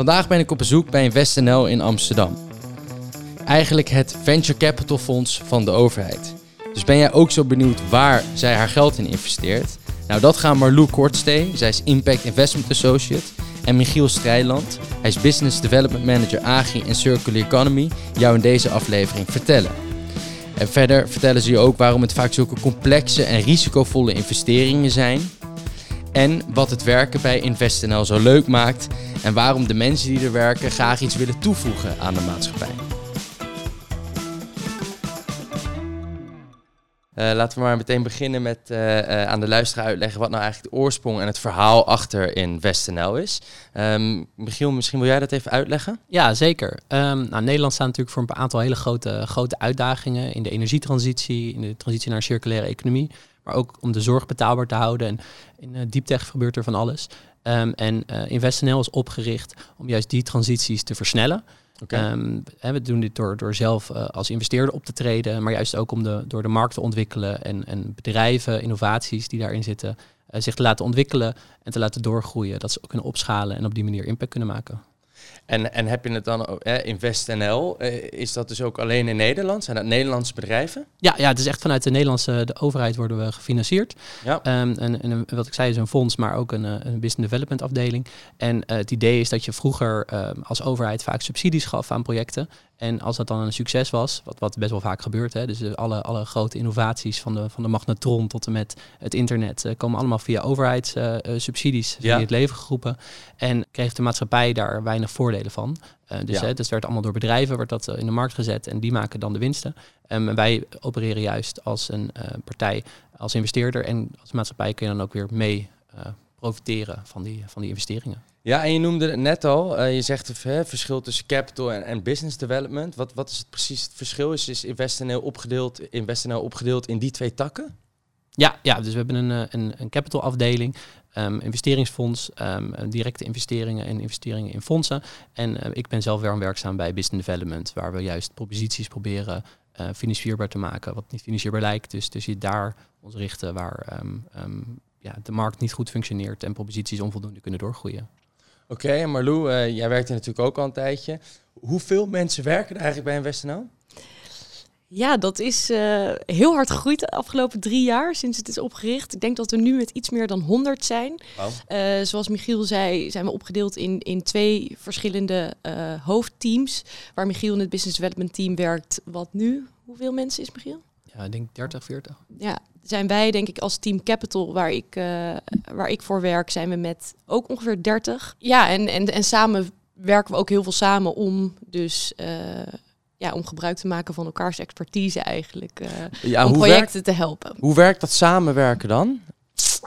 Vandaag ben ik op bezoek bij InvestNL in Amsterdam. Eigenlijk het venture capital fonds van de overheid. Dus ben jij ook zo benieuwd waar zij haar geld in investeert? Nou, dat gaan Marlou Kortstee, zij is Impact Investment Associate, en Michiel Strijland, hij is Business Development Manager Agri en Circular Economy, jou in deze aflevering vertellen. En verder vertellen ze je ook waarom het vaak zulke complexe en risicovolle investeringen zijn. En wat het werken bij InvestNL zo leuk maakt en waarom de mensen die er werken graag iets willen toevoegen aan de maatschappij. Uh, laten we maar meteen beginnen met uh, uh, aan de luisteraar uitleggen wat nou eigenlijk de oorsprong en het verhaal achter InvestNL is. Um, Michiel, misschien wil jij dat even uitleggen? Ja, zeker. Um, nou, Nederland staat natuurlijk voor een aantal hele grote, grote uitdagingen in de energietransitie, in de transitie naar een circulaire economie, maar ook om de zorg betaalbaar te houden. En in uh, dieptech gebeurt er van alles. Um, en InvestNL is opgericht om juist die transities te versnellen. Okay. Um, we doen dit door, door zelf uh, als investeerder op te treden, maar juist ook om de, door de markt te ontwikkelen en, en bedrijven, innovaties die daarin zitten, uh, zich te laten ontwikkelen en te laten doorgroeien. Dat ze ook kunnen opschalen en op die manier impact kunnen maken. En, en heb je het dan, eh, InvestNL, eh, is dat dus ook alleen in Nederland? Zijn dat Nederlandse bedrijven? Ja, ja, het is echt vanuit de Nederlandse de overheid worden we gefinancierd. Ja. Um, en, en, wat ik zei is een fonds, maar ook een, een business development afdeling. En uh, het idee is dat je vroeger uh, als overheid vaak subsidies gaf aan projecten. En als dat dan een succes was, wat, wat best wel vaak gebeurt, hè, dus alle, alle grote innovaties van de, van de magnetron tot en met het internet uh, komen allemaal via overheidssubsidies uh, ja. in het leven geroepen. En kreeg de maatschappij daar weinig voordelen van. Uh, dus ja. hè, dat werd allemaal door bedrijven, wordt dat in de markt gezet en die maken dan de winsten. Um, en wij opereren juist als een partij, als investeerder en als maatschappij kun je dan ook weer mee profiteren van die, van die investeringen. Ja, en je noemde het net al. Je zegt het verschil tussen capital en, en, business development. Wat, wat is het precies het verschil? Is, is InvestNL opgedeeld, InvestNL opgedeeld in die twee takken? Ja, ja dus we hebben een, een, een capital afdeling, um, investeringsfonds, um, directe investeringen en investeringen in fondsen. En uh, ik ben zelf weer werkzaam bij business development, waar we juist proposities proberen uh, financierbaar te maken, wat niet financierbaar lijkt. Dus, dus je daar ons richten waar um, ja, de markt niet goed functioneert en proposities onvoldoende kunnen doorgroeien. Oké, en Marlou, jij werkt er natuurlijk ook al een tijdje. Hoeveel mensen werken er eigenlijk bij InvestNL? Ja, dat is uh, heel hard gegroeid de afgelopen drie jaar sinds het is opgericht. Ik denk dat we nu met iets meer dan 100 zijn. Wow. Uh, zoals Michiel zei, zijn we opgedeeld in, in twee verschillende uh, hoofdteams. Waar Michiel in het Business Development Team werkt. Wat nu? Hoeveel mensen is Michiel? Ja, ik denk 30, 40. Ja, zijn wij denk ik als Team Capital, waar ik, waar ik voor werk, zijn we met ook ongeveer 30. Ja, en, en, en samen werken we ook heel veel samen om dus ja, om gebruik te maken van elkaars expertise eigenlijk. Uh, ja, om projecten werkt, te helpen. Hoe werkt dat samenwerken dan?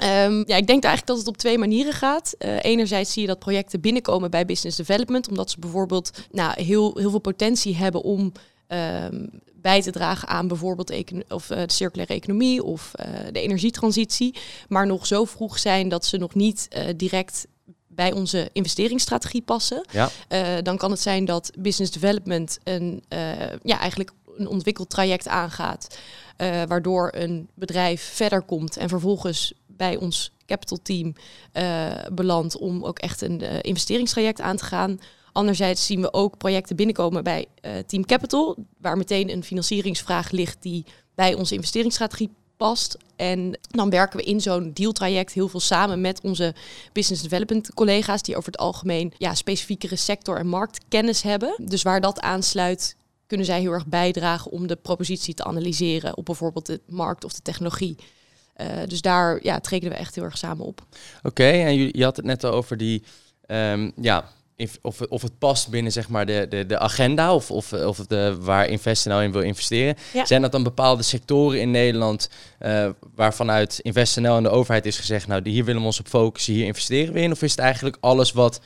Um, ja, ik denk eigenlijk dat het op twee manieren gaat. Uh, enerzijds zie je dat projecten binnenkomen bij business development, omdat ze bijvoorbeeld nou, heel, heel veel potentie hebben om um, bij te dragen aan bijvoorbeeld of, uh, de circulaire economie of uh, de energietransitie, maar nog zo vroeg zijn dat ze nog niet direct bij onze investeringsstrategie passen. Ja. dan kan het zijn dat business development een, ja, eigenlijk een ontwikkeld traject aangaat, waardoor een bedrijf verder komt en vervolgens bij ons capital team belandt om ook echt een investeringstraject aan te gaan. Anderzijds zien we ook projecten binnenkomen bij uh, Team Capital, waar meteen een financieringsvraag ligt die bij onze investeringsstrategie past. En dan werken we in zo'n dealtraject heel veel samen met onze business development collega's, die over het algemeen ja, specifiekere sector- en marktkennis hebben. Dus waar dat aansluit, kunnen zij heel erg bijdragen om de propositie te analyseren op bijvoorbeeld de markt of de technologie. Uh, dus daar ja, treden we echt heel erg samen op. Oké, en je, je had het net over die um, ja, of, of het past binnen zeg maar, de, de, de agenda of, of, of de, waar InvestNL in wil investeren. Ja. Zijn dat dan bepaalde sectoren in Nederland uh, waarvanuit InvestNL en de overheid is gezegd, nou hier willen we ons op focussen, hier investeren we in? Of is het eigenlijk alles wat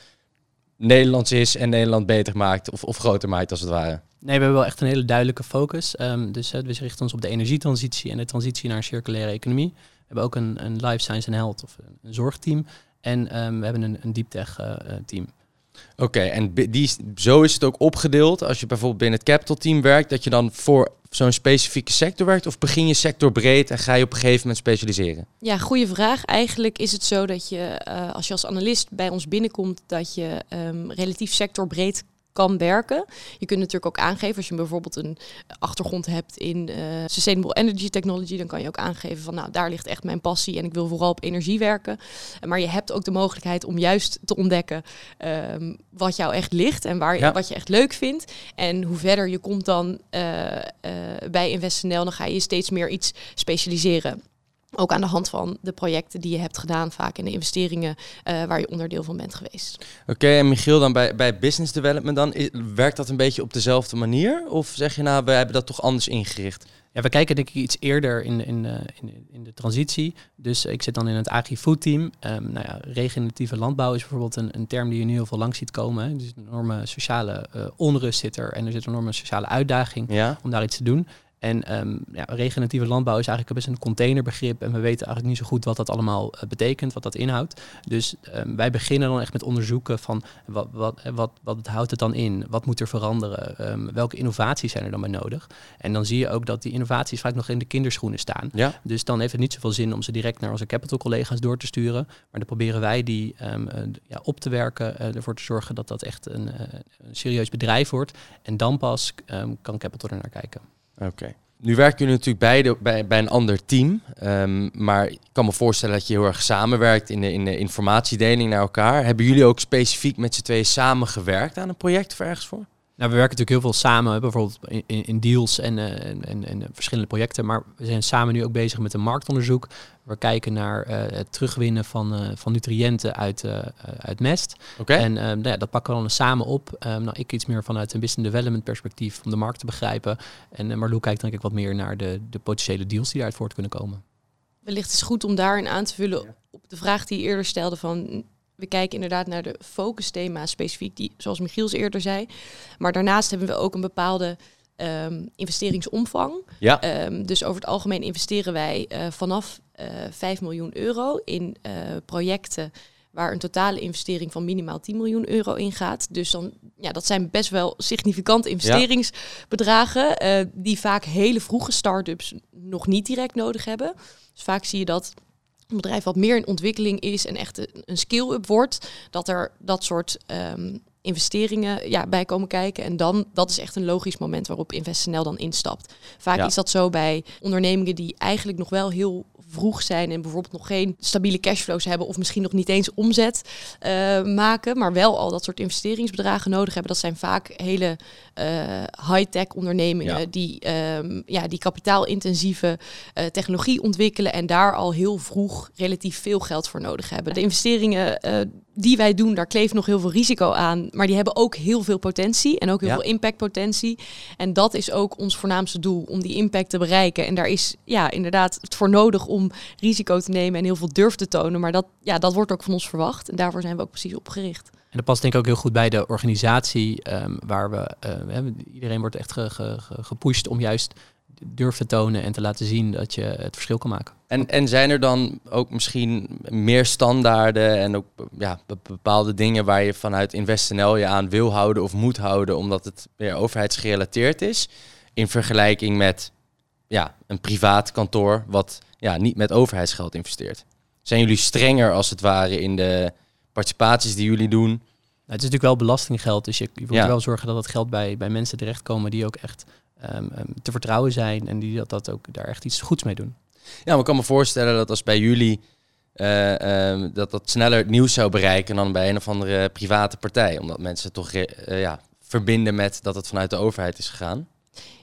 Nederlands is en Nederland beter maakt of, of groter maakt als het ware? Nee, we hebben wel echt een hele duidelijke focus. Um, dus uh, we richten ons op de energietransitie en de transitie naar een circulaire economie. We hebben ook een, een life science en health of een, een zorgteam. En um, we hebben een, een deep tech uh, team. Oké, en die, zo is het ook opgedeeld. Als je bijvoorbeeld binnen het capital team werkt, dat je dan voor zo'n specifieke sector werkt? Of begin je sector breed en ga je op een gegeven moment specialiseren? Ja, goede vraag. Eigenlijk is het zo dat je, uh, als je als analist bij ons binnenkomt, dat je um, relatief sectorbreed kan werken. Je kunt natuurlijk ook aangeven, als je bijvoorbeeld een achtergrond hebt in uh, sustainable energy technology, dan kan je ook aangeven van nou, daar ligt echt mijn passie en ik wil vooral op energie werken. Maar je hebt ook de mogelijkheid om juist te ontdekken um, wat jou echt ligt en waar je, wat je echt leuk vindt. En hoe verder je komt dan uh, uh, bij InvestNL, dan ga je steeds meer iets specialiseren. Ook aan de hand van de projecten die je hebt gedaan, vaak in de investeringen uh, waar je onderdeel van bent geweest. Oké, en Michiel, dan bij, bij business development dan, werkt dat een beetje op dezelfde manier? Of zeg je nou, we hebben dat toch anders ingericht? Ja, we kijken denk ik iets eerder in, in, uh, in, in, de transitie. Dus ik zit dan in het agri-food team. Um, nou ja, regeneratieve landbouw is bijvoorbeeld een, een, term die je nu heel veel lang ziet komen. Hè. Dus een enorme sociale uh, onrust zit er en er zit een enorme sociale uitdaging ja. om daar iets te doen. En um, ja, regeneratieve landbouw is eigenlijk best een containerbegrip. En we weten eigenlijk niet zo goed wat dat allemaal uh, betekent, wat dat inhoudt. Dus um, wij beginnen dan echt met onderzoeken van wat, wat, eh, wat, wat houdt het dan in? Wat moet er veranderen? Um, welke innovaties zijn er dan bij nodig? En dan zie je ook dat die innovaties vaak nog in de kinderschoenen staan. Ja. Dus dan heeft het niet zoveel zin om ze direct naar onze capital collega's door te sturen. Maar dan proberen wij die uh, ja, op te werken, uh, ervoor te zorgen dat dat echt een, een serieus bedrijf wordt. En dan pas kan capital er naar kijken. Oké. Nu werken jullie natuurlijk beide bij, bij een ander team. Um, maar ik kan me voorstellen dat je heel erg samenwerkt in de, in de informatiedeling naar elkaar. Hebben jullie ook specifiek met z'n tweeën samen gewerkt aan een project of ergens voor? Nou, we werken natuurlijk heel veel samen, bijvoorbeeld in, in deals en, uh, en, en, verschillende projecten. Maar we zijn samen nu ook bezig met een marktonderzoek. We kijken naar uh, het terugwinnen van, uh, van nutriënten uit, uit mest. Okay. En nou ja, dat pakken we dan samen op. Um, nou, ik iets meer vanuit een business development perspectief om de markt te begrijpen. En Marlou kijkt denk ik wat meer naar de, de potentiële deals die daaruit voort kunnen komen. Wellicht is goed om daarin aan te vullen op de vraag die je eerder stelde van we kijken inderdaad naar de focusthema's specifiek, die, zoals Michiels eerder zei. Maar daarnaast hebben we ook een bepaalde um, investeringsomvang. Ja. Um, dus over het algemeen investeren wij uh, vanaf uh, eh, 5 miljoen euro in uh, projecten waar een totale investering van minimaal 10 miljoen euro in gaat. Dus dan, ja, dat zijn best wel significante investeringsbedragen, ja. die vaak hele vroege start-ups nog niet direct nodig hebben. Dus vaak zie je dat een bedrijf wat meer in ontwikkeling is en echt een skill-up wordt, dat er dat soort um, investeringen ja, bij komen kijken. En dan, dat is echt een logisch moment waarop InvestNL dan instapt. Vaak is dat zo bij ondernemingen die eigenlijk nog wel heel vroeg zijn en bijvoorbeeld nog geen stabiele cashflows hebben of misschien nog niet eens omzet uh, maken, maar wel al dat soort investeringsbedragen nodig hebben. Dat zijn vaak hele uh, high-tech ondernemingen die, um, ja, die kapitaalintensieve uh, technologie ontwikkelen en daar al heel vroeg relatief veel geld voor nodig hebben. De investeringen die wij doen, daar kleeft nog heel veel risico aan. Maar die hebben ook heel veel potentie en ook heel veel impactpotentie. En dat is ook ons voornaamste doel, om die impact te bereiken. En daar is ja, inderdaad het voor nodig om risico te nemen en heel veel durf te tonen. Maar dat, ja, dat wordt ook van ons verwacht. En daarvoor zijn we ook precies opgericht. En dat past denk ik ook heel goed bij de organisatie, um, waar we, uh, iedereen wordt echt ge, ge, gepusht om juist durf te tonen en te laten zien dat je het verschil kan maken. En, en zijn er dan ook misschien meer standaarden en ook ja, bepaalde dingen waar je vanuit InvestNL je aan wil houden of moet houden, omdat het weer overheidsgerelateerd is, in vergelijking met ja, een privaat kantoor wat ja, niet met overheidsgeld investeert? Zijn jullie strenger als het ware in de participaties die jullie doen? Nou, het is natuurlijk wel belastinggeld, dus je, je moet wel zorgen dat het geld bij, bij mensen terechtkomen die ook echt um, te vertrouwen zijn en die dat, dat ook daar echt iets goeds mee doen. Ja, maar ik kan me voorstellen dat als bij jullie uh, um, dat dat sneller het nieuws zou bereiken dan bij een of andere private partij, omdat mensen toch uh, ja, verbinden met dat het vanuit de overheid is gegaan.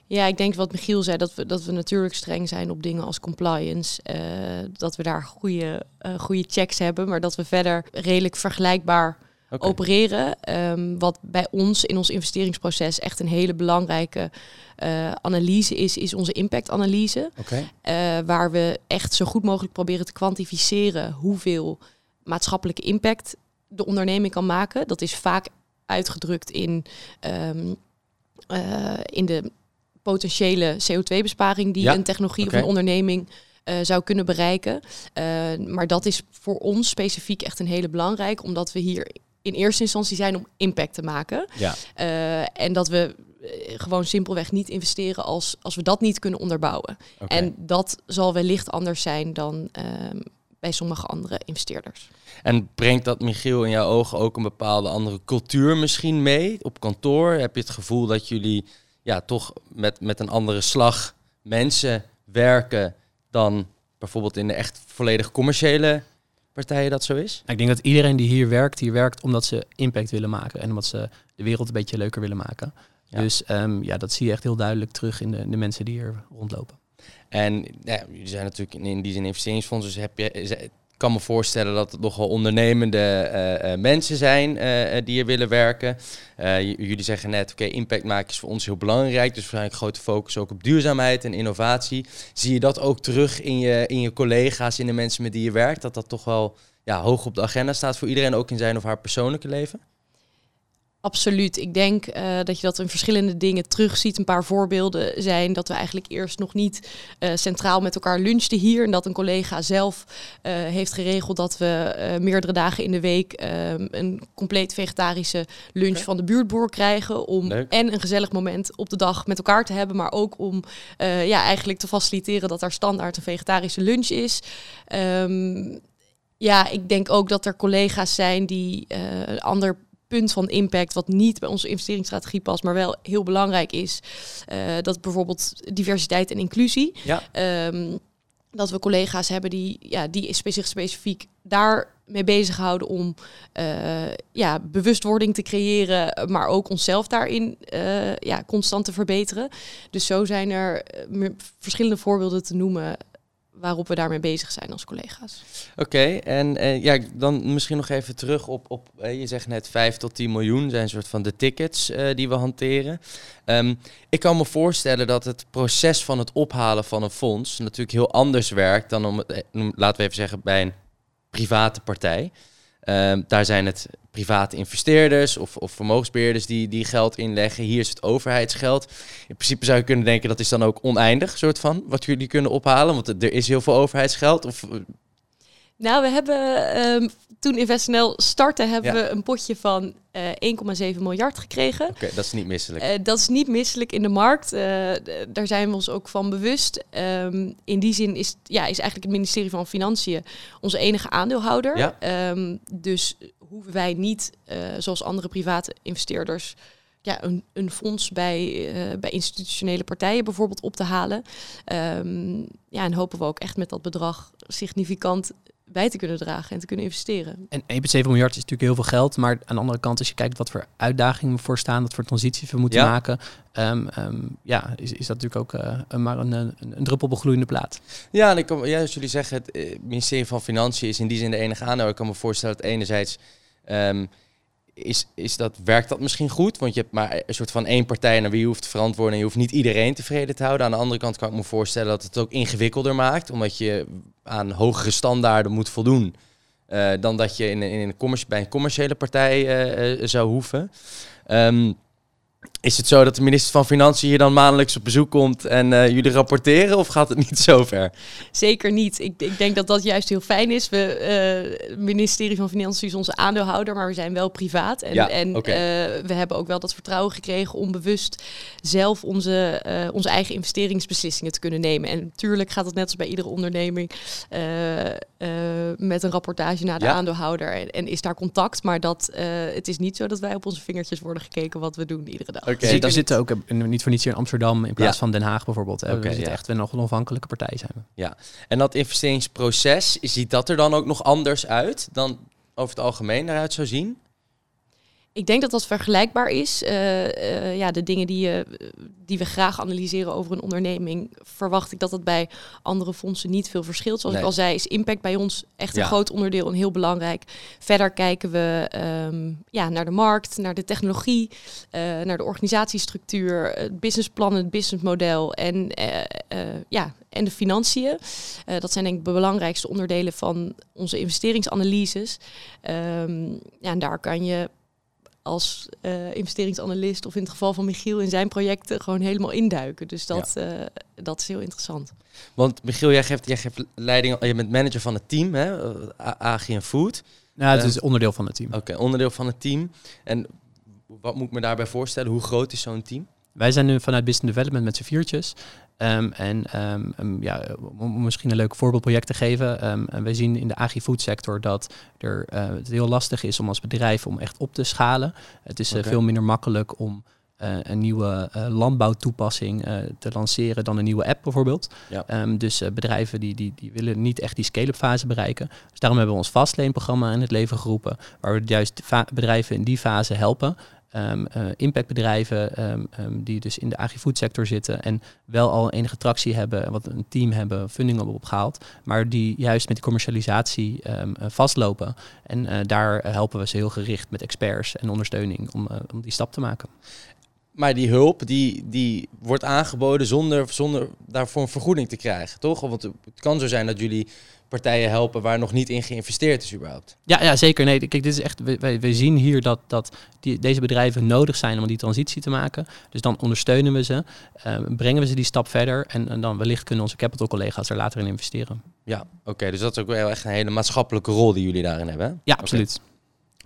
Ja, ik denk wat Michiel zei, dat we, dat we natuurlijk streng zijn op dingen als compliance. Uh, dat we daar goede, uh, goede checks hebben, maar dat we verder redelijk vergelijkbaar okay. opereren. Um, wat bij ons in ons investeringsproces echt een hele belangrijke uh, analyse is, is onze impactanalyse. Okay. Uh, waar we echt zo goed mogelijk proberen te kwantificeren hoeveel maatschappelijke impact de onderneming kan maken. Dat is vaak uitgedrukt in, um, uh, in de potentiële CO2-besparing die ja. een technologie okay. of een onderneming uh, zou kunnen bereiken. Uh, maar dat is voor ons specifiek echt een hele belangrijke, omdat we hier in eerste instantie zijn om impact te maken. Ja. en dat we gewoon simpelweg niet investeren als, als we dat niet kunnen onderbouwen. En dat zal wellicht anders zijn dan ehm, bij sommige andere investeerders. En brengt dat, Michiel, in jouw ogen ook een bepaalde andere cultuur misschien mee? Op kantoor heb je het gevoel dat jullie ja, toch met, met een andere slag mensen werken dan bijvoorbeeld in de echt volledig commerciële partijen dat zo is? Ik denk dat iedereen die hier werkt, hier werkt omdat ze impact willen maken en omdat ze de wereld een beetje leuker willen maken. Dus ehm, ja, dat zie je echt heel duidelijk terug in de, de mensen die hier rondlopen. En ja, jullie zijn natuurlijk in die zin investeringsfondsen. Dus heb je, ik kan me voorstellen dat het nogal ondernemende eh, eh, mensen zijn uh, die hier willen werken. jullie zeggen net, oké, impact maken is voor ons heel belangrijk. Dus waarschijnlijk grote focus ook op duurzaamheid en innovatie. Zie je dat ook terug in je, in je collega's, in de mensen met die je werkt? Dat dat toch wel ja, hoog op de agenda staat voor iedereen, ook in zijn of haar persoonlijke leven? Absoluut. Ik denk uh, dat je dat in verschillende dingen terugziet. Een paar voorbeelden zijn dat we eigenlijk eerst nog niet uh, centraal met elkaar lunchten hier. En dat een collega zelf uh, heeft geregeld dat we meerdere dagen in de week ehm, een compleet vegetarische lunch van de buurtboer krijgen. Om en een gezellig moment op de dag met elkaar te hebben. Maar ook om ja, eigenlijk te faciliteren dat er standaard een vegetarische lunch is. Um, ja, ik denk ook dat er collega's zijn die uh, ander punt van impact wat niet bij onze investeringsstrategie past, maar wel heel belangrijk is. Uh, dat bijvoorbeeld diversiteit en inclusie. Ja. Um, dat we collega's hebben die, ja, die zich specifiek daar mee bezighouden om uh, ja, bewustwording te creëren, maar ook onszelf daarin uh, ja, constant te verbeteren. Dus zo zijn er verschillende voorbeelden te noemen waarop we daarmee bezig zijn als collega's. Oké, en uh, ja, dan misschien nog even terug op, op uh, je zegt net 5 tot 10 miljoen zijn een soort van de tickets uh, die we hanteren. Um, ik kan me voorstellen dat het proces van het ophalen van een fonds natuurlijk heel anders werkt dan om laten we even zeggen, bij een private partij. Um, daar zijn het private investeerders of, of vermogensbeheerders die, die geld inleggen. Hier is het overheidsgeld. In principe zou je kunnen denken dat is dan ook oneindig, soort van, wat jullie kunnen ophalen. Want er is heel veel overheidsgeld. Of... Nou, we hebben um, toen InvestNL startte, hebben we een potje van uh, 1,7 miljard gekregen. Oké, dat is niet misselijk. Uh, dat is niet misselijk in de markt. Uh, daar zijn we ons ook van bewust. Um, in die zin is, ja, is eigenlijk het ministerie van Financiën onze enige aandeelhouder. Ja. Um, dus hoeven wij niet, zoals andere private investeerders, ja, een, een fonds bij, uh, bij institutionele partijen bijvoorbeeld op te halen. Um, ja, en hopen we ook echt met dat bedrag significant bij te kunnen dragen en te kunnen investeren. En 1,7 miljard is natuurlijk heel veel geld, maar aan de andere kant, als je kijkt wat voor uitdagingen voor staan, wat voor transities we moeten maken, um, um, ja, is, is dat natuurlijk ook uh, maar een, een, een, druppel op een gloeiende plaat. Ja, en ik kan, ja, als jullie zeggen, het uh, ministerie van Financiën is in die zin de enige aanhouder. Ik kan me voorstellen dat enerzijds um, is, is dat, werkt dat misschien goed? Want je hebt maar een soort van één partij naar wie je hoeft te verantwoorden. En je hoeft niet iedereen tevreden te houden. Aan de andere kant kan ik me voorstellen dat het ook ingewikkelder maakt. Omdat je aan hogere standaarden moet voldoen. Uh, dan dat je in, in een bij een commerciële partij uh, uh, zou hoeven. Um, is het zo dat de minister van Financiën hier dan maandelijks op bezoek komt en uh, jullie rapporteren of gaat het niet zo ver? Zeker niet. Ik, ik denk dat dat juist heel fijn is. We, uh, het ministerie van Financiën is onze aandeelhouder, maar we zijn wel privaat. En, ja, en okay. uh, we hebben ook wel dat vertrouwen gekregen om bewust zelf onze, onze eigen investeringsbeslissingen te kunnen nemen. En natuurlijk gaat het net als bij iedere onderneming met een rapportage naar de ja. aandeelhouder en, en, is daar contact. Maar dat, het is niet zo dat wij op onze vingertjes worden gekeken wat we doen iedere dag. Okay. Dus zitten ook niet voor niets hier in Amsterdam in plaats van Den Haag bijvoorbeeld. Okay, we zitten ja. echt nog een onafhankelijke partij zijn we. Ja, en dat investeringsproces, ziet dat er dan ook nog anders uit dan over het algemeen eruit zou zien? Ik denk dat dat vergelijkbaar is. Uh, uh, ja, de dingen die, uh, die we graag analyseren over een onderneming, verwacht ik dat dat bij andere fondsen niet veel verschilt. Zoals nee. ik al zei, is impact bij ons echt een groot onderdeel en heel belangrijk. Verder kijken we um, ja, naar de markt, naar de technologie, naar de organisatiestructuur, het businessplan, het businessmodel en, ja, en de financiën. dat zijn denk ik de belangrijkste onderdelen van onze investeringsanalyses. Um, ja, en daar kan je als uh, investeringsanalist of in het geval van Michiel in zijn projecten gewoon helemaal induiken. Dus dat, ja. uh, dat is heel interessant. Want Michiel, jij geeft, jij geeft leiding, je bent manager van het team, hè, en Food. Nou, het is onderdeel van het team. Oké, onderdeel van het team. En wat moet ik me daarbij voorstellen? Hoe groot is zo'n team? Wij zijn nu vanuit Business Development met z'n viertjes. Um, en um, ja, om misschien een leuk voorbeeldproject te geven. Wij zien in de agri-food sector dat er, uh, het heel lastig is om als bedrijf om echt op te schalen. Het is uh, veel minder makkelijk om uh, een nieuwe landbouwtoepassing te lanceren dan een nieuwe app bijvoorbeeld. Ja. dus bedrijven die, die, die willen niet echt die scale-up fase bereiken. Dus daarom hebben we ons vastleenprogramma in het leven geroepen. Waar we juist bedrijven in die fase helpen. Um, uh, impactbedrijven um, um, die dus in de agri-food sector zitten en wel al enige tractie hebben, wat een team hebben, funding hebben opgehaald, maar die juist met die commercialisatie uh, vastlopen. En uh, daar helpen we ze heel gericht met experts en ondersteuning om, om die stap te maken. Maar die hulp die, die wordt aangeboden zonder, zonder daarvoor een vergoeding te krijgen, toch? Want het kan zo zijn dat jullie partijen helpen waar nog niet in geïnvesteerd is überhaupt. Ja, ja zeker. Nee, kijk, dit is echt, wij, wij zien hier dat, dat die, deze bedrijven nodig zijn om die transitie te maken. Dus dan ondersteunen we ze, uh, brengen we ze die stap verder en, en, dan wellicht kunnen onze capital collega's er later in investeren. Ja, oké. dus dat is ook wel echt een hele maatschappelijke rol die jullie daarin hebben. Ja, absoluut.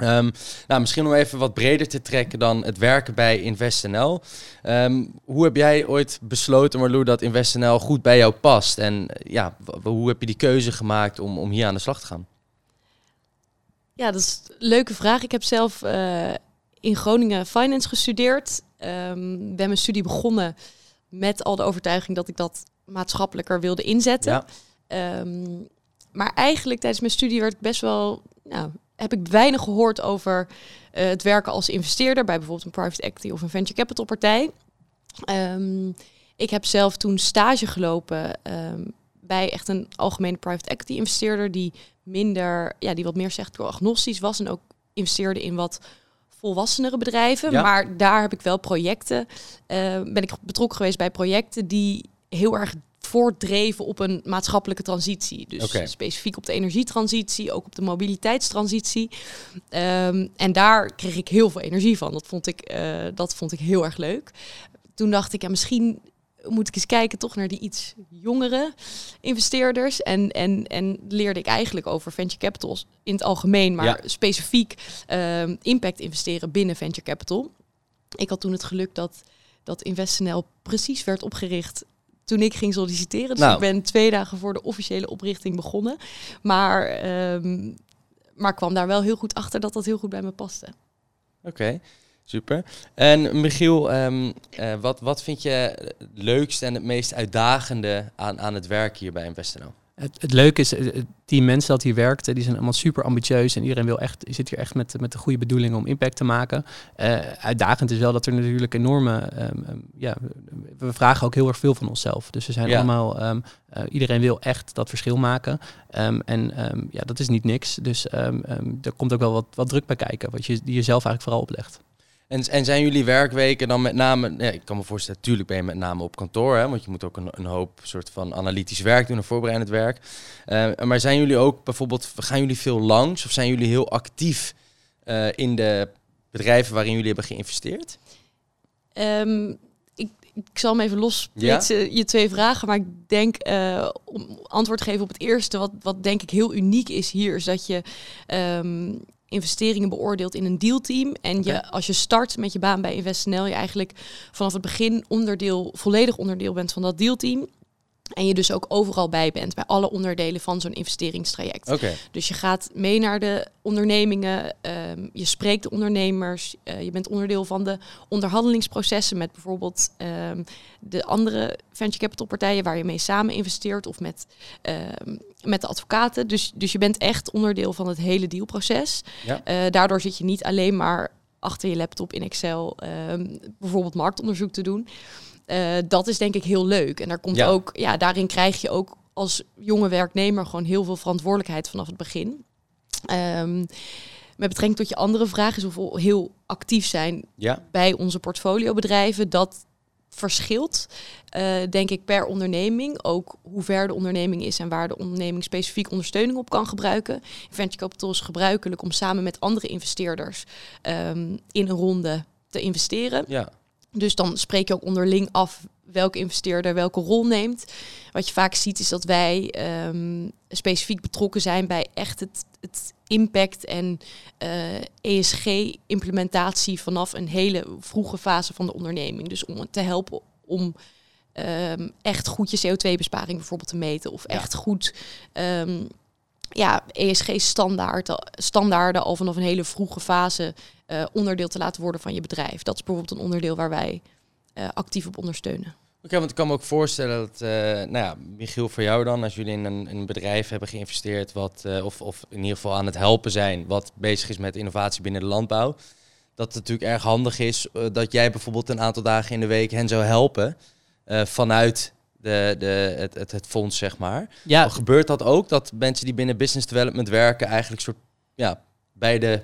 Um, nou, misschien om even wat breder te trekken dan het werken bij InvestNL. Um, hoe heb jij ooit besloten, Marlou, dat InvestNL goed bij jou past? En eh, ja, hoe heb je die keuze gemaakt om, om hier aan de slag te gaan? Ja, dat is een leuke vraag. Ik heb zelf uh, in Groningen finance gestudeerd. Um, ben mijn studie begonnen met al de overtuiging dat ik dat maatschappelijker wilde inzetten. Ja. maar eigenlijk tijdens mijn studie werd ik best wel nou, heb ik weinig gehoord over uh, het werken als investeerder bij bijvoorbeeld een private equity of een venture capital partij. Um, ik heb zelf toen stage gelopen um, bij echt een algemene private equity investeerder die minder, ja, die wat meer sector-agnostisch was en ook investeerde in wat volwassenere bedrijven. Ja. Maar daar heb ik wel projecten, uh, ben ik betrokken geweest bij projecten die heel erg voortdreven op een maatschappelijke transitie. Dus specifiek op de energietransitie, ook op de mobiliteitstransitie. Um, en daar kreeg ik heel veel energie van. Dat vond ik, uh, dat vond ik heel erg leuk. Toen dacht ik, ja, misschien moet ik eens kijken toch naar die iets jongere investeerders. En, en, en leerde ik eigenlijk over venture capitals in het algemeen, maar ja. specifiek um, impact investeren binnen venture capital. Ik had toen het geluk dat dat InvestNL precies werd opgericht toen ik ging solliciteren. Dus nou. ik ben twee dagen voor de officiële oprichting begonnen. Maar, um, maar kwam daar wel heel goed achter dat dat heel goed bij me paste. Oké, super. En Michiel, um, uh, wat, wat vind je het leukste en het meest uitdagende aan, aan het werk hier bij InvestNL? Het, het leuke is, het team mensen dat hier werkt, die zijn allemaal super ambitieus en iedereen wil echt, zit hier echt met, met de goede bedoeling om impact te maken. Uh, uitdagend is wel dat er natuurlijk enorme, um, ja, we vragen ook heel erg veel van onszelf. Dus we zijn ja. allemaal, um, uh, iedereen wil echt dat verschil maken. Um, en ja, dat is niet niks. Dus er komt ook wel wat, wat druk bij kijken, wat je, die je zelf eigenlijk vooral oplegt. En, en zijn jullie werkweken dan met name, ja, ik kan me voorstellen, natuurlijk ben je met name op kantoor, hè, want je moet ook een, een hoop soort van analytisch werk doen en voorbereidend werk. Uh, maar zijn jullie ook bijvoorbeeld, gaan jullie veel langs of zijn jullie heel actief uh, in de bedrijven waarin jullie hebben geïnvesteerd? Um, ik, ik zal hem even lossplitsen, ja? je twee vragen. Maar ik denk, uh, om antwoord te geven op het eerste, wat, wat denk ik heel uniek is hier, is dat je um, investeringen beoordeelt in een dealteam. En okay. je, als je start met je baan bij InvestNL, je eigenlijk vanaf het begin onderdeel, volledig onderdeel bent van dat dealteam. En je dus ook overal bij bent, bij alle onderdelen van zo'n investeringstraject. Okay. Dus je gaat mee naar de ondernemingen, um, je spreekt de ondernemers, uh, je bent onderdeel van de onderhandelingsprocessen met bijvoorbeeld um, de andere venture capital partijen waar je mee samen investeert of met, um, met de advocaten. Dus, dus je bent echt onderdeel van het hele dealproces. Ja. Uh, daardoor zit je niet alleen maar achter je laptop in Excel bijvoorbeeld marktonderzoek te doen. Uh, dat is denk ik heel leuk. En daar komt ja. ook, ja, daarin krijg je ook als jonge werknemer gewoon heel veel verantwoordelijkheid vanaf het begin. Um, met betrekking tot je andere vraag is of we heel actief zijn ja. bij onze portfoliobedrijven. Dat verschilt, uh, denk ik, per onderneming. Ook hoe ver de onderneming is en waar de onderneming specifiek ondersteuning op kan gebruiken. Venture capital is gebruikelijk om samen met andere investeerders um, in een ronde te investeren. Ja. Dus dan spreek je ook onderling af welke investeerder welke rol neemt. Wat je vaak ziet is dat wij um, specifiek betrokken zijn bij echt het, het impact en ESG-implementatie e vanaf een hele vroege fase van de onderneming. Dus om te helpen om ehm, echt goed je CO2-besparing bijvoorbeeld te meten of echt goed um, ja, ESG-standaarden standaarden al vanaf een hele vroege fase uh, onderdeel te laten worden van je bedrijf. Dat is bijvoorbeeld een onderdeel waar wij uh, actief op ondersteunen. Oké, want ik kan me ook voorstellen dat, uh, nou ja, Michiel, voor jou dan, als jullie in een, een bedrijf hebben geïnvesteerd, wat, of, of in ieder geval aan het helpen zijn, wat bezig is met innovatie binnen de landbouw, dat het natuurlijk erg handig is dat jij bijvoorbeeld een aantal dagen in de week hen zou helpen vanuit de, de, het, het, het fonds, zeg maar. Ja. gebeurt dat ook, dat mensen die binnen business development werken eigenlijk soort ja, bij de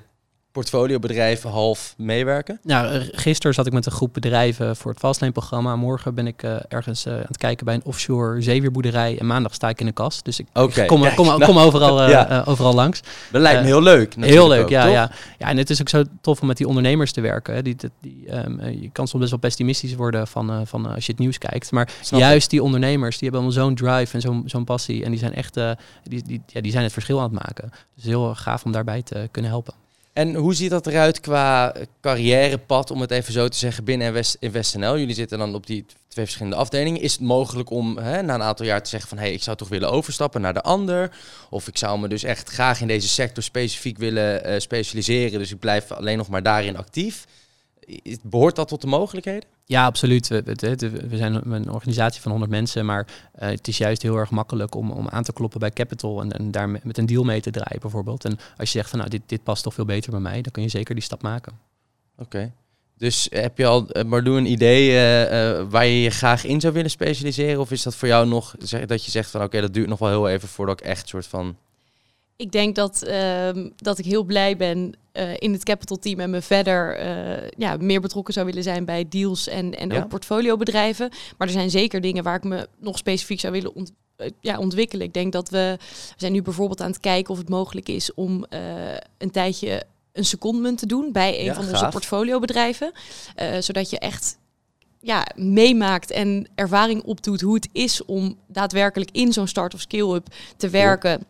portfoliobedrijven half meewerken? Nou, gisteren zat ik met een groep bedrijven voor het Fastlane-programma. Morgen ben ik uh, ergens uh, aan het kijken bij een offshore zeewierboerderij. En maandag sta ik in de kast. Dus ik, okay, kom, kom, kom, kom, overal, uh, ja. overal langs. Dat lijkt me heel leuk. Heel leuk, ja, ja. Ja, en het is ook zo tof om met die ondernemers te werken. Hè. Die, die, um, je kan soms best wel pessimistisch worden van, van als je het nieuws kijkt. Maar juist die ondernemers, die hebben allemaal zo'n drive en zo'n zo'n passie. En die zijn echt, die, die, ja, die zijn het verschil aan het maken. Dus heel gaaf om daarbij te kunnen helpen. En hoe ziet dat eruit qua carrièrepad, om het even zo te zeggen, binnen West, in WestNL? Jullie zitten dan op die twee verschillende afdelingen. Is het mogelijk om hè, na een aantal jaar te zeggen van... hé, hey, ik zou toch willen overstappen naar de ander? Of ik zou me dus echt graag in deze sector specifiek willen uh, specialiseren... dus ik blijf alleen nog maar daarin actief. Behoort dat tot de mogelijkheden? Ja, absoluut. We, we, zijn een organisatie van 100 mensen, maar uh, het is juist heel erg makkelijk om, om aan te kloppen bij Capital en, en daar met een deal mee te draaien bijvoorbeeld. En als je zegt van nou, dit, dit past toch veel beter bij mij, dan kun je zeker die stap maken. Oké. Dus heb je al, uh, Mardoe, een idee uh, waar je je graag in zou willen specialiseren? Of is dat voor jou nog dat je zegt van oké, dat duurt nog wel heel even voordat ik echt soort van ik denk dat, uh, dat ik heel blij ben uh, in het capital team en me verder uh, ja, meer betrokken zou willen zijn bij deals en, en ja. ook portfoliobedrijven. Maar er zijn zeker dingen waar ik me nog specifiek zou willen ont eh, ja, ontwikkelen. Ik denk dat we, we zijn nu bijvoorbeeld aan het kijken of het mogelijk is om een tijdje een secondment te doen bij een ja, van gaaf. onze portfoliobedrijven. zodat je echt ja, meemaakt en ervaring opdoet hoe het is om daadwerkelijk in zo'n start of scale-up te werken.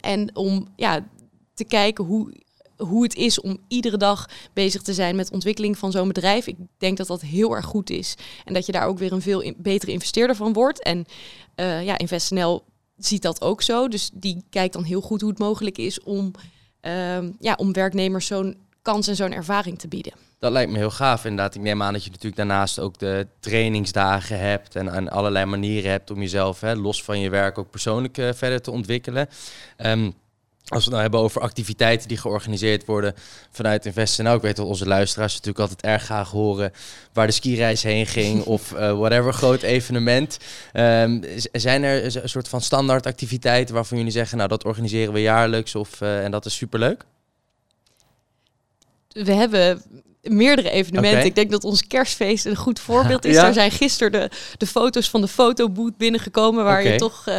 En om ja, te kijken hoe, hoe het is om iedere dag bezig te zijn met ontwikkeling van zo'n bedrijf. Ik denk dat dat heel erg goed is. En dat je daar ook weer een veel betere investeerder van wordt. En uh, ja, InvestNL ziet dat ook zo. Dus die kijkt dan heel goed hoe het mogelijk is om, uh, ja, om werknemers zo'n kans en zo'n ervaring te bieden. Dat lijkt me heel gaaf inderdaad. Ik neem aan dat je natuurlijk daarnaast ook de trainingsdagen hebt en, en allerlei manieren hebt om jezelf hè, los van je werk ook persoonlijk uh, verder te ontwikkelen. Um, als we het nou hebben over activiteiten die georganiseerd worden vanuit Investen. Nou, ik weet dat onze luisteraars natuurlijk altijd erg graag horen waar de skireis heen ging of uh, whatever groot evenement. Um, zijn er een soort van standaard activiteiten waarvan jullie zeggen, nou dat organiseren we jaarlijks of, uh, en dat is superleuk? We hebben meerdere evenementen. Ik denk dat ons kerstfeest een goed voorbeeld is. Ja. Er zijn gisteren de, de foto's van de fotoboot binnengekomen, waar je toch, uh,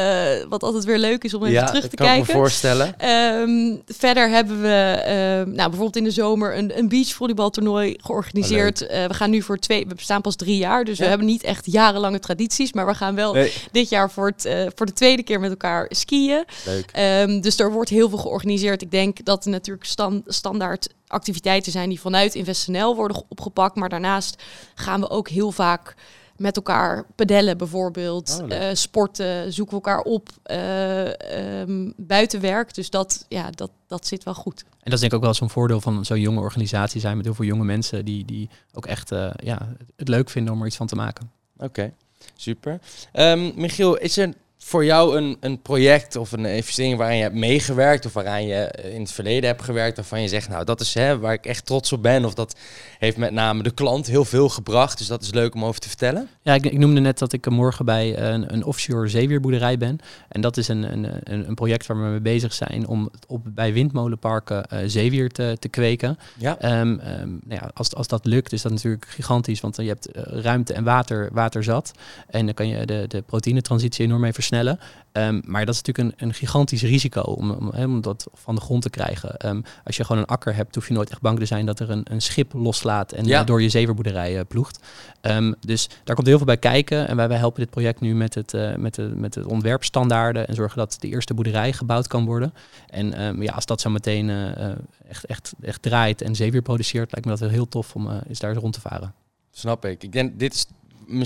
wat altijd weer leuk is om even terug te kijken. Kan me voorstellen. Um, verder hebben we, uh, nou, bijvoorbeeld in de zomer een, een beachvolleybaltoernooi georganiseerd. Uh, we gaan nu voor twee, we bestaan pas drie jaar, dus we hebben niet echt jarenlange tradities, maar we gaan wel nee. dit jaar voor, het, voor de tweede keer met elkaar skiën. Leuk. Um, dus er wordt heel veel georganiseerd. Ik denk dat natuurlijk stand, standaard activiteiten zijn die vanuit InvestNL worden opgepakt. Maar daarnaast gaan we ook heel vaak met elkaar pedellen bijvoorbeeld, oh, uh, sporten, zoeken we elkaar op, uh, um, buitenwerk. Dus dat, ja, dat, dat zit wel goed. En dat is denk ik ook wel zo'n voordeel van zo'n jonge organisatie zijn met heel veel jonge mensen die, die ook echt uh, ja, het leuk vinden om er iets van te maken. Oké, super. Um, Michiel, is er voor jou een, een project of een investering waarin je hebt meegewerkt of waaraan je eh, in het verleden hebt gewerkt, waarvan je zegt, nou dat is hè, waar ik echt trots op ben of dat heeft met name de klant heel veel gebracht, dus dat is leuk om over te vertellen? Ja, ik, ik noemde net dat ik morgen bij een, een offshore zeewierboerderij ben en dat is een, een, een, project waar we mee bezig zijn om op, bij windmolenparken uh, zeewier te, te kweken. Ja. Um, nou ja, als, als dat lukt is dat natuurlijk gigantisch, want je hebt uh, ruimte en water, water zat en dan kan je de, de proteïnetransitie enorm mee versnellen versnellen. Ehm, maar dat is natuurlijk een, een gigantisch risico om, om, om, dat van de grond te krijgen. Ehm, als je gewoon een akker hebt, hoef je nooit echt bang te zijn dat er een, een schip loslaat en ja. door je zeverboerderij uh, ploegt. Um, dus daar komt heel veel bij kijken. En wij, wij helpen dit project nu met het, uh, met, de, met het ontwerpstandaarden en zorgen dat de eerste boerderij gebouwd kan worden. En ja, als dat zo meteen uh, echt, echt, echt draait en zeewier produceert, lijkt me dat wel heel tof om eens daar rond te varen. Snap ik. Ik denk, dit is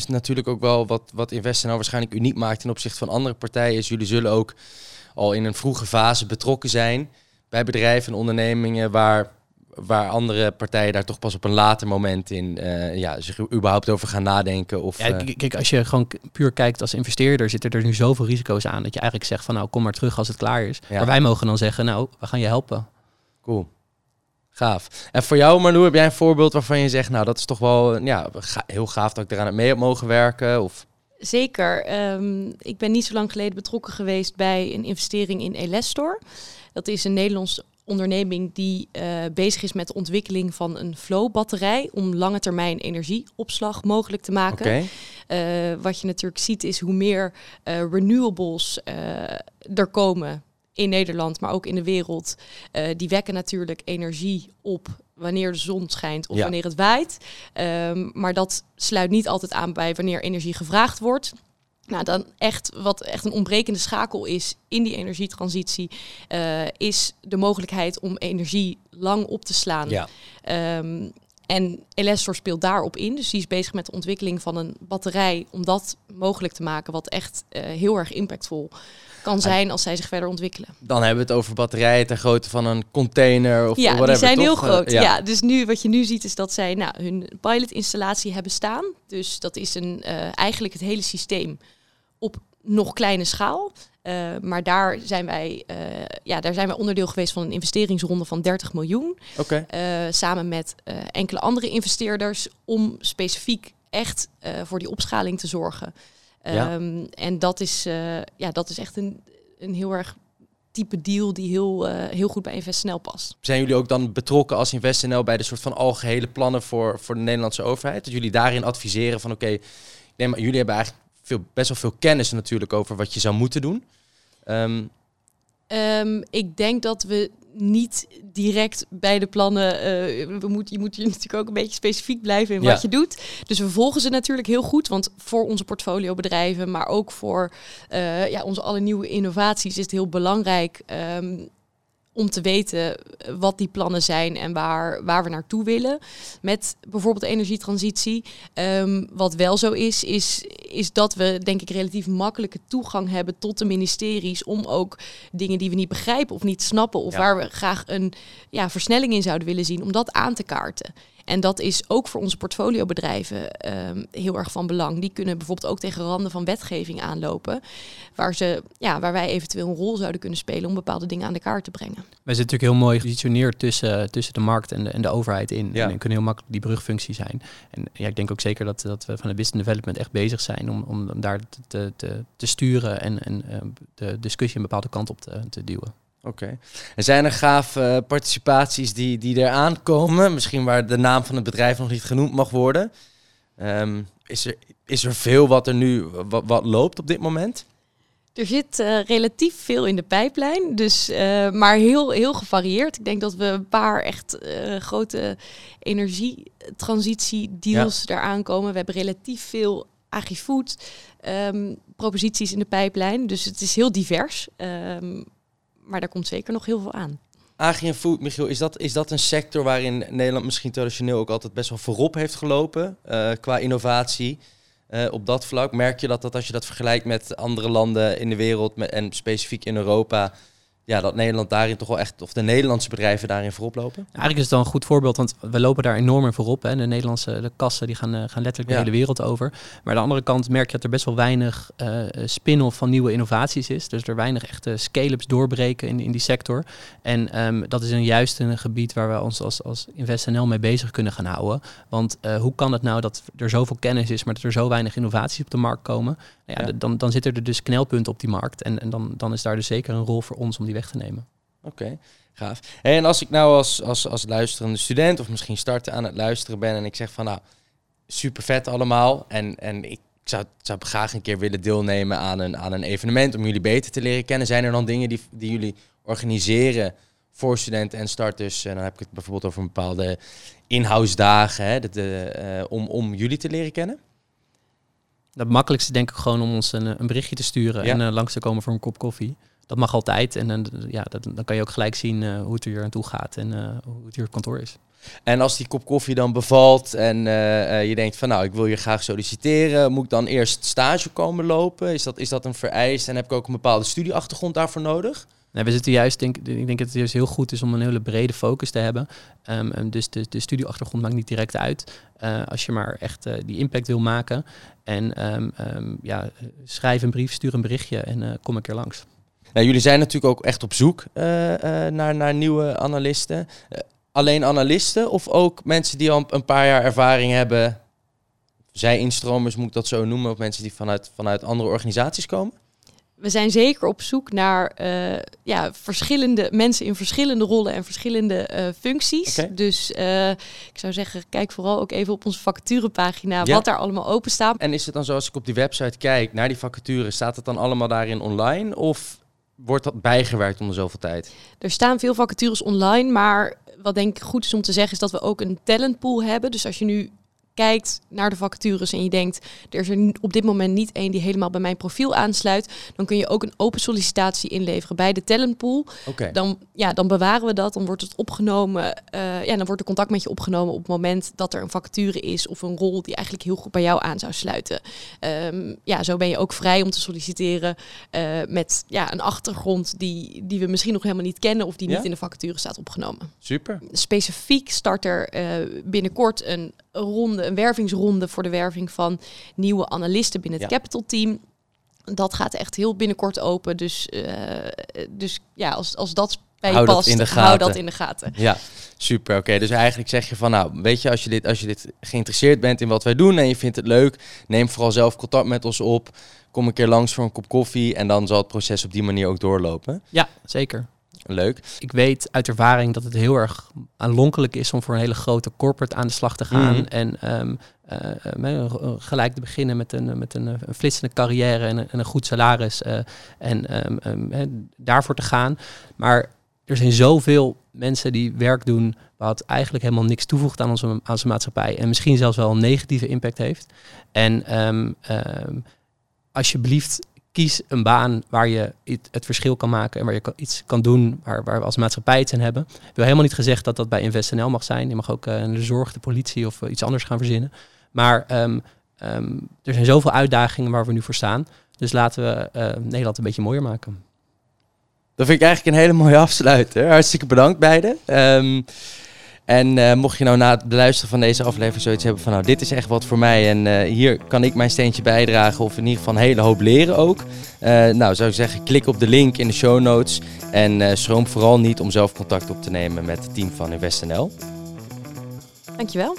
natuurlijk ook wel wat, wat Investen nou waarschijnlijk uniek maakt ten opzichte van andere partijen. Is jullie zullen ook al in een vroege fase betrokken zijn bij bedrijven en ondernemingen waar, waar andere partijen daar toch pas op een later moment in uh, ja, zich überhaupt over gaan nadenken. Of, ja, eh, kijk, als je gewoon puur kijkt als investeerder, zitten er nu zoveel risico's aan dat je eigenlijk zegt van nou kom maar terug als het klaar is. Maar wij mogen dan zeggen nou we gaan je helpen. Cool. Gaaf. En voor jou, Marlou, heb jij een voorbeeld waarvan je zegt, nou, dat is toch wel ja, heel gaaf dat ik eraan mee heb mogen werken? Of... Zeker. Ehm, ik ben niet zo lang geleden betrokken geweest bij een investering in Elestor. Dat is een Nederlandse onderneming die uh, bezig is met de ontwikkeling van een flow-batterij om lange termijn energieopslag mogelijk te maken. Okay. Uh, wat je natuurlijk ziet is hoe meer uh, renewables er komen in Nederland, maar ook in de wereld, uh, die wekken natuurlijk energie op wanneer de zon schijnt of wanneer het waait. Um, maar dat sluit niet altijd aan bij wanneer energie gevraagd wordt. Nou, dan echt wat echt een ontbrekende schakel is in die energietransitie, uh, is de mogelijkheid om energie lang op te slaan. Ja. Um, en Elestor speelt daarop in. Dus die is bezig met de ontwikkeling van een batterij om dat mogelijk te maken, wat echt uh, heel erg impactvol kan zijn als zij zich verder ontwikkelen. Dan hebben we het over batterijen ter grootte van een container of ja, whatever, die zijn toch? heel groot. ja. ja. dus nu wat je nu ziet is dat zij nou, hun pilotinstallatie hebben staan. Dus dat is een, uh, eigenlijk het hele systeem op nog kleine schaal. Uh, maar daar zijn, wij, uh, ja, daar zijn wij onderdeel geweest van een investeringsronde van 30 miljoen. Okay. samen met enkele andere investeerders om specifiek echt voor die opschaling te zorgen. Ja. Um, en dat is, uh, ja, dat is echt een, een heel erg type deal die heel, uh, heel goed bij InvestNL past. Zijn jullie ook dan betrokken als InvestNL bij de soort van algehele plannen voor, voor de Nederlandse overheid? Dat jullie daarin adviseren van oké, okay, maar jullie hebben eigenlijk veel, best wel veel kennis natuurlijk over wat je zou moeten doen. Um, um, ik denk dat we niet direct bij de plannen. Uh, we moet, je moet je natuurlijk ook een beetje specifiek blijven in wat je doet. Dus we volgen ze natuurlijk heel goed. Want voor onze portfoliobedrijven, maar ook voor uh, ja, onze alle nieuwe innovaties, is het heel belangrijk. Um, om te weten eh, wat die plannen zijn en waar, waar we naartoe willen. Met bijvoorbeeld energietransitie. Um, wat wel zo is, is, is dat we denk ik relatief makkelijke toegang hebben tot de ministeries om ook dingen die we niet begrijpen of niet snappen of waar we graag een ja, versnelling in zouden willen zien, om dat aan te kaarten. En dat is ook voor onze portfoliobedrijven um, heel erg van belang. Die kunnen bijvoorbeeld ook tegen randen van wetgeving aanlopen, waar, ze, ja, waar wij eventueel een rol zouden kunnen spelen om bepaalde dingen aan de kaart te brengen. Wij zitten natuurlijk heel mooi gepositioneerd tussen, tussen de markt en de, en de overheid in. Ja. En kunnen heel makkelijk die brugfunctie zijn. En ja, ik denk ook zeker dat, dat we van de business development echt bezig zijn om, om daar te, te, te sturen en, en uh, de discussie een bepaalde kant op te, te duwen. Oké. En zijn er gaaf uh, participaties die, die eraan komen? Misschien waar de naam van het bedrijf nog niet genoemd mag worden. Um, is, er, is er veel wat er nu wat, wat loopt op dit moment? Er zit uh, relatief veel in de pijplijn, dus, uh, maar heel, heel gevarieerd. Ik denk dat we een paar echt uh, grote energietransitiedeals ja. eraan komen. We hebben relatief veel agri-food um, proposities in de pijplijn, dus het is heel divers. Um, maar daar komt zeker nog heel veel aan. Agri en food, Michiel, is dat, is dat een sector waarin Nederland misschien traditioneel ook altijd best wel voorop heeft gelopen uh, qua innovatie? Uh, op dat vlak merk je dat, dat als je dat vergelijkt met andere landen in de wereld en specifiek in Europa, ja, dat Nederland daarin toch wel echt, of de Nederlandse bedrijven daarin voorop lopen? Eigenlijk is het dan een goed voorbeeld, want we lopen daar enorm in voorop. Hè. De Nederlandse de kassen die gaan, uh, gaan letterlijk de hele wereld over. Maar aan de andere kant merk je dat er best wel weinig uh, spin-off van nieuwe innovaties is. Dus er weinig echte scale-ups doorbreken in, in die sector. En um, dat is een juist een gebied waar we ons als, als InvestNL mee bezig kunnen gaan houden. Want uh, hoe kan het nou dat er zoveel kennis is, maar dat er zo weinig innovaties op de markt komen? Nou ja, ja. Dan, dan zitten er dus knelpunten op die markt. En, en dan, dan is daar dus zeker een rol voor ons om die weg te nemen. Oké, okay, gaaf. En als ik nou als, als, als luisterende student of misschien starten aan het luisteren ben en ik zeg van nou, super vet allemaal en, en ik zou, zou graag een keer willen deelnemen aan een, aan een evenement om jullie beter te leren kennen. Zijn er dan dingen die, die jullie organiseren voor studenten en starters? En dan heb ik het bijvoorbeeld over een bepaalde in-house dagen hè, de, om, om jullie te leren kennen? Het makkelijkste denk ik gewoon om ons een, een berichtje te sturen en langs te komen voor een kop koffie dat mag altijd. En dan, ja, dat, dan kan je ook gelijk zien uh, hoe het er aan toe gaat en uh, hoe het hier kantoor is. En als die kop koffie dan bevalt en uh, je denkt van nou, ik wil je graag solliciteren, moet ik dan eerst stage komen lopen? Is dat, is dat een vereist en heb ik ook een bepaalde studieachtergrond daarvoor nodig? Nee, we zitten juist, denk, ik denk dat het juist heel goed is om een hele brede focus te hebben. Um, dus de, de studieachtergrond maakt niet direct uit. Uh, als je maar echt uh, die impact wil maken. En um, um, ja, schrijf een brief, stuur een berichtje en uh, kom een keer langs. Nou, jullie zijn natuurlijk ook echt op zoek uh, uh, naar, naar nieuwe analisten. Uh, alleen analisten of ook mensen die al een paar jaar ervaring hebben? Zij instromers, moet ik dat zo noemen, of mensen die vanuit, vanuit andere organisaties komen? We zijn zeker op zoek naar ja, verschillende mensen in verschillende rollen en verschillende functies. Okay. Dus ik zou zeggen, kijk vooral ook even op onze vacaturepagina ja. wat daar allemaal open staat. En is het dan zo als ik op die website kijk naar die vacatures, staat het dan allemaal daarin online? Of wordt dat bijgewerkt onder zoveel tijd? Er staan veel vacatures online, maar wat denk ik goed is om te zeggen is dat we ook een talentpool hebben. Dus als je nu kijkt naar de vacatures en je denkt, er is er op dit moment niet één die helemaal bij mijn profiel aansluit, dan kun je ook een open sollicitatie inleveren bij de talentpool. Okay. Dan, ja, dan bewaren we dat, dan wordt het opgenomen, uh, ja, dan wordt er contact met je opgenomen op het moment dat er een vacature is of een rol die eigenlijk heel goed bij jou aan zou sluiten. Um, ja, zo ben je ook vrij om te solliciteren uh, met ja, een achtergrond die, die we misschien nog helemaal niet kennen of die ja? niet in de vacature staat opgenomen. Super. Specifiek start er uh, binnenkort een ronde, een wervingsronde voor de werving van nieuwe analisten binnen het ja. Capital Team. Dat gaat echt heel binnenkort open. Dus, uh, dus ja, als, als dat bij je hou past, dat in de hou gaten. dat in de gaten. Ja, super. Oké, dus eigenlijk zeg je van, nou, weet je, als je, dit, als je dit geïnteresseerd bent in wat wij doen en je vindt het leuk, neem vooral zelf contact met ons op. Kom een keer langs voor een kop koffie en dan zal het proces op die manier ook doorlopen. Ja, zeker. Leuk. Ik weet uit ervaring dat het heel erg aanlonkelijk is om voor een hele grote corporate aan de slag te gaan. Mhm. En um, uh, gelijk te beginnen met een, met een, een flitsende carrière en een, en een goed salaris. Uh, en um, um, daarvoor te gaan. Maar er zijn zoveel mensen die werk doen wat eigenlijk helemaal niks toevoegt aan onze, aan onze maatschappij. En misschien zelfs wel een negatieve impact heeft. En alsjeblieft kies een baan waar je het verschil kan maken en waar je iets kan doen waar, waar we als maatschappij iets aan hebben. Ik wil helemaal niet gezegd dat dat bij InvestNL mag zijn. Je mag ook uh, de zorg, de politie of uh, iets anders gaan verzinnen. Maar um, um, er zijn zoveel uitdagingen waar we nu voor staan. Dus laten we uh, Nederland een beetje mooier maken. Dat vind ik eigenlijk een hele mooie afsluiter. Hartstikke bedankt beiden. Um, en uh, mocht je nou na het luisteren van deze aflevering zoiets hebben van nou dit is echt wat voor mij en uh, hier kan ik mijn steentje bijdragen of in ieder geval een hele hoop leren ook. Uh, nou zou ik zeggen klik op de link in de show notes en schroom vooral niet om zelf contact op te nemen met het team van InvestNL. Dankjewel.